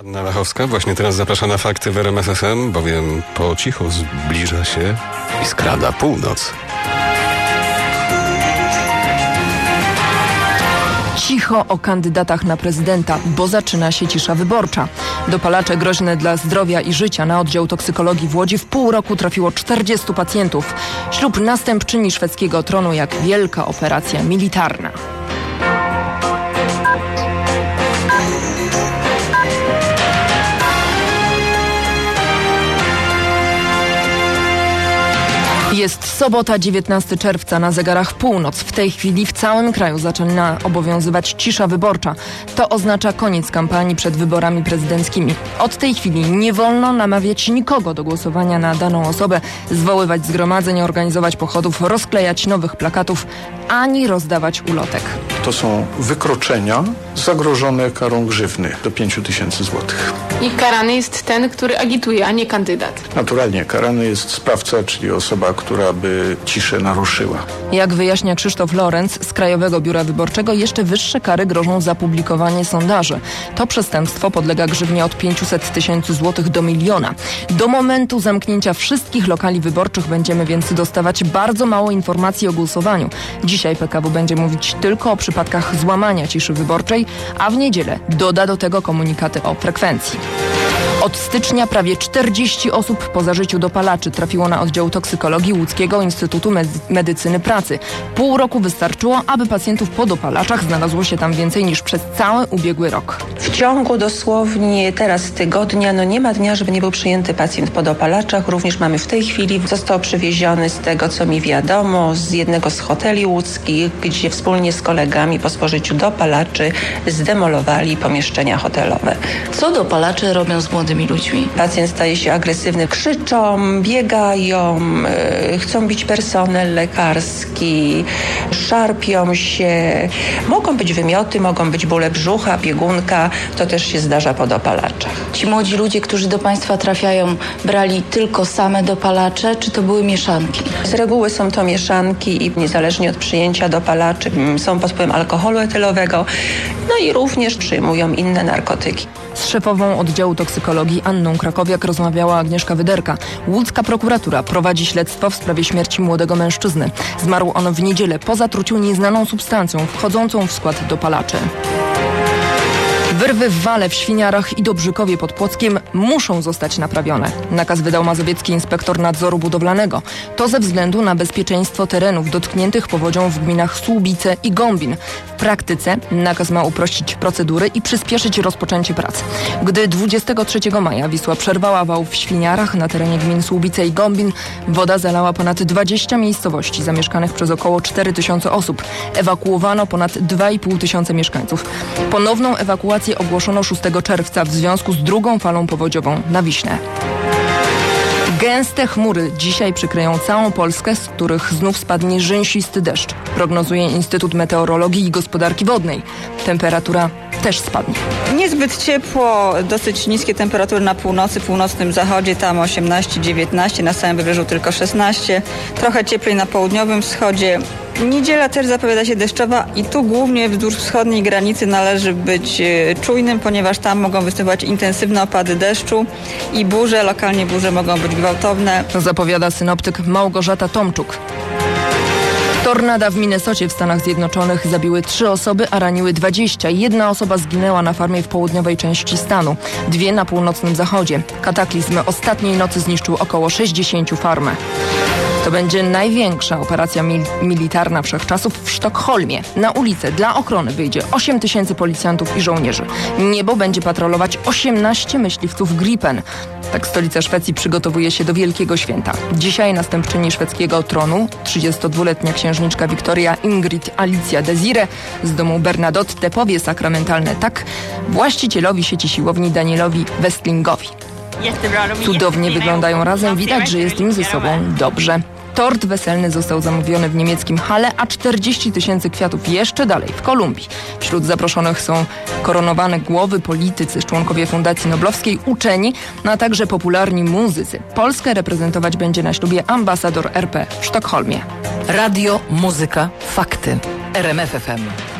Anna Lachowska właśnie teraz zaprasza na fakty w RMF bowiem po cichu zbliża się i skrada północ. Cicho o kandydatach na prezydenta, bo zaczyna się cisza wyborcza. Dopalacze groźne dla zdrowia i życia na oddział toksykologii w Łodzi w pół roku trafiło 40 pacjentów. Ślub następczyni szwedzkiego tronu jak wielka operacja militarna. Sobota, 19 czerwca, na zegarach północ. W tej chwili w całym kraju zaczyna obowiązywać cisza wyborcza. To oznacza koniec kampanii przed wyborami prezydenckimi. Od tej chwili nie wolno namawiać nikogo do głosowania na daną osobę, zwoływać zgromadzeń, organizować pochodów, rozklejać nowych plakatów, ani rozdawać ulotek. To są wykroczenia zagrożone karą grzywny do 5 tysięcy złotych. I karany jest ten, który agituje, a nie kandydat. Naturalnie karany jest sprawca, czyli osoba, która by ciszę naruszyła. Jak wyjaśnia Krzysztof Lorenz z Krajowego Biura Wyborczego, jeszcze wyższe kary grożą za publikowanie sondaży. To przestępstwo podlega grzywnie od 500 tysięcy złotych do miliona. Do momentu zamknięcia wszystkich lokali wyborczych będziemy więc dostawać bardzo mało informacji o głosowaniu. Dzisiaj PKW będzie mówić tylko o przypadkach złamania ciszy wyborczej, a w niedzielę doda do tego komunikaty o frekwencji. Od stycznia prawie 40 osób po zażyciu dopalaczy trafiło na oddział toksykologii Łódzkiego Instytutu Medycyny Pracy. Pół roku wystarczyło, aby pacjentów po dopalaczach znalazło się tam więcej niż przez cały ubiegły rok. W ciągu dosłownie teraz tygodnia, no nie ma dnia, żeby nie był przyjęty pacjent po dopalaczach. Również mamy w tej chwili, został przywieziony z tego, co mi wiadomo, z jednego z hoteli łódzkich, gdzie wspólnie z kolegami po spożyciu dopalaczy zdemolowali pomieszczenia hotelowe. Co dopalacze robią z młodymi ludźmi? Pacjent staje się agresywny, krzyczą, biegają, yy, chcą bić personel lekarski, szarpią się. Mogą być wymioty, mogą być bóle brzucha, biegunka. To też się zdarza po dopalaczach. Ci młodzi ludzie, którzy do Państwa trafiają, brali tylko same dopalacze, czy to były mieszanki? Z reguły są to mieszanki i niezależnie od przyjęcia dopalaczy są pod wpływem alkoholu etylowego, no i również przyjmują inne narkotyki. Z szefową oddziału toksykologii Anną Krakowiak rozmawiała Agnieszka Wyderka. Łódzka prokuratura prowadzi śledztwo w sprawie śmierci młodego mężczyzny. Zmarł on w niedzielę po zatruciu nieznaną substancją wchodzącą w skład dopalaczy. Wyrwy w Wale, w Świniarach i Dobrzykowie pod Płockiem muszą zostać naprawione. Nakaz wydał mazowiecki inspektor nadzoru budowlanego. To ze względu na bezpieczeństwo terenów dotkniętych powodzią w gminach Słubice i Gombin. W praktyce nakaz ma uprościć procedury i przyspieszyć rozpoczęcie prac. Gdy 23 maja Wisła przerwała wał w Świniarach na terenie gmin Słubice i Gombin, woda zalała ponad 20 miejscowości zamieszkanych przez około 4 tysiące osób. Ewakuowano ponad 2,5 tysiące mieszkańców. Ponowną ewakuację ogłoszono 6 czerwca w związku z drugą falą powodziową na Wiśle. Gęste chmury dzisiaj przykryją całą Polskę, z których znów spadnie rzęsisty deszcz. Prognozuje Instytut Meteorologii i Gospodarki Wodnej. Temperatura też spadnie. Niezbyt ciepło, dosyć niskie temperatury na północy, północnym zachodzie, tam 18-19, na całym wybrzeżu tylko 16. Trochę cieplej na południowym wschodzie. Niedziela też zapowiada się deszczowa i tu głównie wzdłuż wschodniej granicy należy być czujnym, ponieważ tam mogą występować intensywne opady deszczu i burze, lokalnie burze mogą być gwałtowne. Zapowiada synoptyk Małgorzata Tomczuk. Tornada w Minnesocie w Stanach Zjednoczonych zabiły trzy osoby, a raniły 20. Jedna osoba zginęła na farmie w południowej części stanu, dwie na północnym zachodzie. Kataklizm ostatniej nocy zniszczył około 60 farm. To będzie największa operacja mil militarna wszechczasów w Sztokholmie. Na ulicę dla ochrony wyjdzie 8 tysięcy policjantów i żołnierzy. Niebo będzie patrolować 18 myśliwców Gripen. Tak stolica Szwecji przygotowuje się do Wielkiego Święta. Dzisiaj następczyni szwedzkiego tronu, 32-letnia księżniczka Wiktoria Ingrid Alicja Desire z domu Bernadotte powie sakramentalne tak właścicielowi sieci siłowni Danielowi Westlingowi. Cudownie wyglądają razem, widać, że jest im ze sobą dobrze. Tort weselny został zamówiony w niemieckim Halle, a 40 tysięcy kwiatów jeszcze dalej, w Kolumbii. Wśród zaproszonych są koronowane głowy, politycy, członkowie Fundacji Noblowskiej, uczeni, a także popularni muzycy. Polskę reprezentować będzie na ślubie ambasador RP w Sztokholmie. Radio, muzyka, fakty. RMF FM.